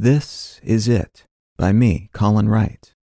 This Is It by me, Colin Wright.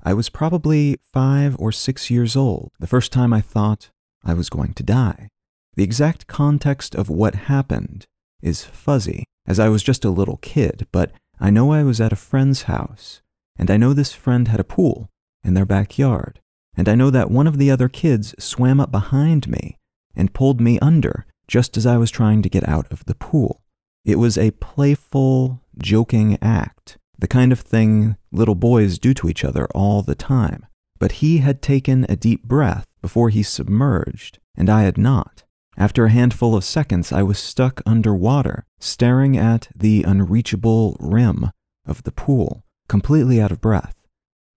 I was probably five or six years old the first time I thought I was going to die. The exact context of what happened is fuzzy, as I was just a little kid, but I know I was at a friend's house, and I know this friend had a pool in their backyard, and I know that one of the other kids swam up behind me and pulled me under just as I was trying to get out of the pool. It was a playful, joking act, the kind of thing little boys do to each other all the time. But he had taken a deep breath before he submerged, and I had not. After a handful of seconds, I was stuck underwater, staring at the unreachable rim of the pool, completely out of breath.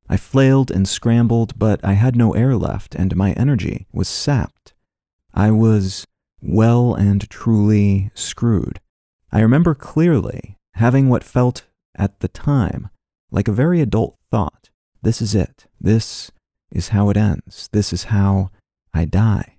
I flailed and scrambled, but I had no air left, and my energy was sapped. I was well and truly screwed. I remember clearly having what felt at the time like a very adult thought. This is it. This is how it ends. This is how I die.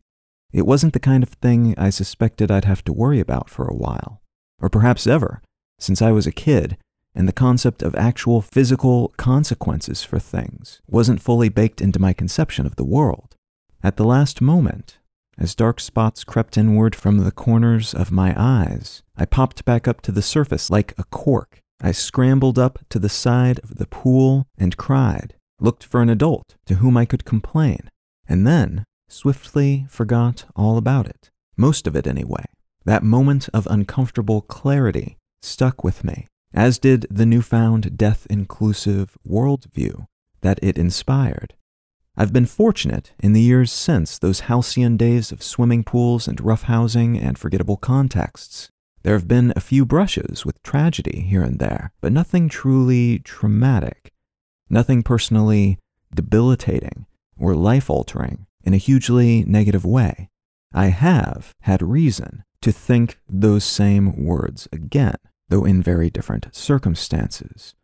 It wasn't the kind of thing I suspected I'd have to worry about for a while, or perhaps ever, since I was a kid and the concept of actual physical consequences for things wasn't fully baked into my conception of the world. At the last moment, as dark spots crept inward from the corners of my eyes, I popped back up to the surface like a cork. I scrambled up to the side of the pool and cried, looked for an adult to whom I could complain, and then swiftly forgot all about it. Most of it, anyway. That moment of uncomfortable clarity stuck with me, as did the newfound death inclusive worldview that it inspired. I've been fortunate in the years since those halcyon days of swimming pools and roughhousing and forgettable contexts. There have been a few brushes with tragedy here and there, but nothing truly traumatic, nothing personally debilitating or life altering in a hugely negative way. I have had reason to think those same words again, though in very different circumstances.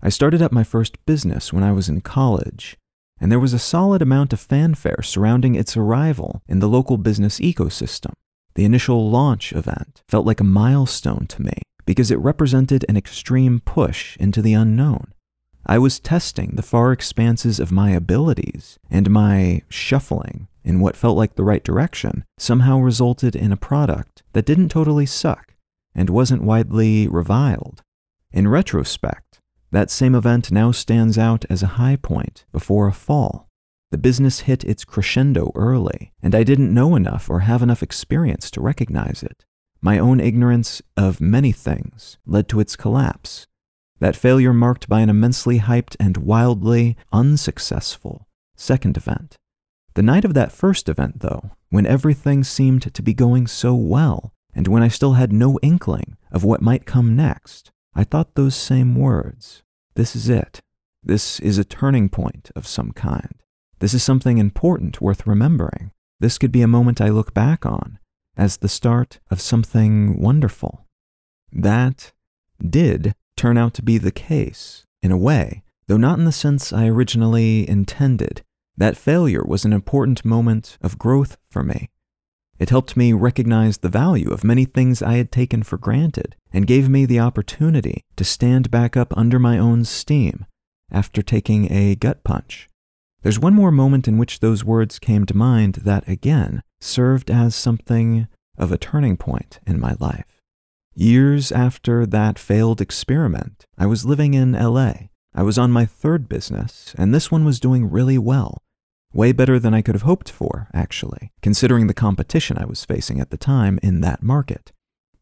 I started up my first business when I was in college, and there was a solid amount of fanfare surrounding its arrival in the local business ecosystem. The initial launch event felt like a milestone to me because it represented an extreme push into the unknown. I was testing the far expanses of my abilities, and my shuffling in what felt like the right direction somehow resulted in a product that didn't totally suck and wasn't widely reviled. In retrospect, that same event now stands out as a high point before a fall. The business hit its crescendo early, and I didn't know enough or have enough experience to recognize it. My own ignorance of many things led to its collapse. That failure marked by an immensely hyped and wildly unsuccessful second event. The night of that first event, though, when everything seemed to be going so well, and when I still had no inkling of what might come next, I thought those same words. This is it. This is a turning point of some kind. This is something important worth remembering. This could be a moment I look back on as the start of something wonderful. That did turn out to be the case, in a way, though not in the sense I originally intended. That failure was an important moment of growth for me. It helped me recognize the value of many things I had taken for granted and gave me the opportunity to stand back up under my own steam after taking a gut punch. There's one more moment in which those words came to mind that, again, served as something of a turning point in my life. Years after that failed experiment, I was living in LA. I was on my third business, and this one was doing really well. Way better than I could have hoped for, actually, considering the competition I was facing at the time in that market.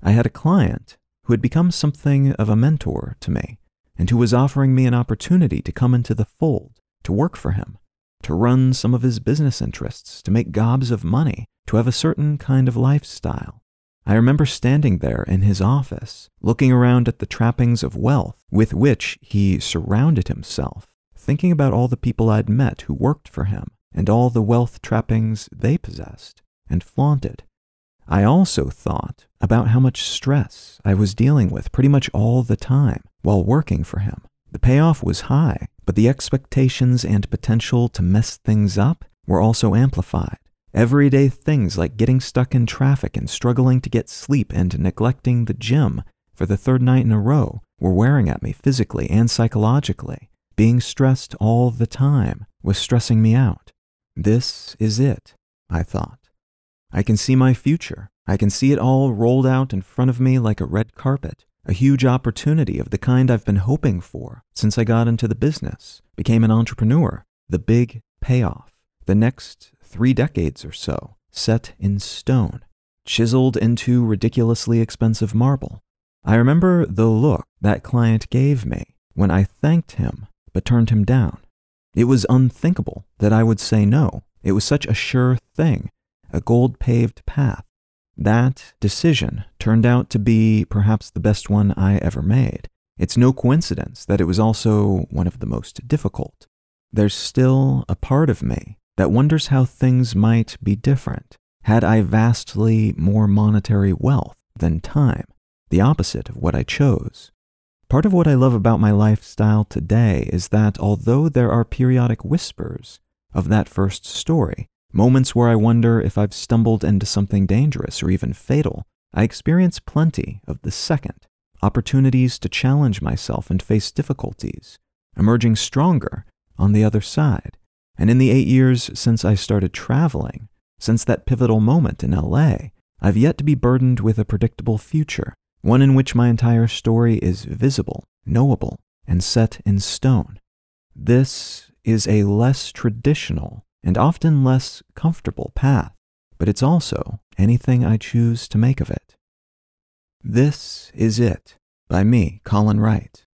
I had a client who had become something of a mentor to me, and who was offering me an opportunity to come into the fold, to work for him, to run some of his business interests, to make gobs of money, to have a certain kind of lifestyle. I remember standing there in his office, looking around at the trappings of wealth with which he surrounded himself, thinking about all the people I'd met who worked for him, and all the wealth trappings they possessed and flaunted. I also thought about how much stress I was dealing with pretty much all the time while working for him. The payoff was high, but the expectations and potential to mess things up were also amplified. Everyday things like getting stuck in traffic and struggling to get sleep and neglecting the gym for the third night in a row were wearing at me physically and psychologically. Being stressed all the time was stressing me out. This is it, I thought. I can see my future. I can see it all rolled out in front of me like a red carpet, a huge opportunity of the kind I've been hoping for since I got into the business, became an entrepreneur, the big payoff, the next three decades or so, set in stone, chiseled into ridiculously expensive marble. I remember the look that client gave me when I thanked him but turned him down. It was unthinkable that I would say no. It was such a sure thing, a gold paved path. That decision turned out to be perhaps the best one I ever made. It's no coincidence that it was also one of the most difficult. There's still a part of me that wonders how things might be different had I vastly more monetary wealth than time, the opposite of what I chose. Part of what I love about my lifestyle today is that although there are periodic whispers of that first story, moments where I wonder if I've stumbled into something dangerous or even fatal, I experience plenty of the second, opportunities to challenge myself and face difficulties, emerging stronger on the other side. And in the eight years since I started traveling, since that pivotal moment in LA, I've yet to be burdened with a predictable future one in which my entire story is visible, knowable, and set in stone. This is a less traditional and often less comfortable path, but it's also anything I choose to make of it. This is it by me, Colin Wright.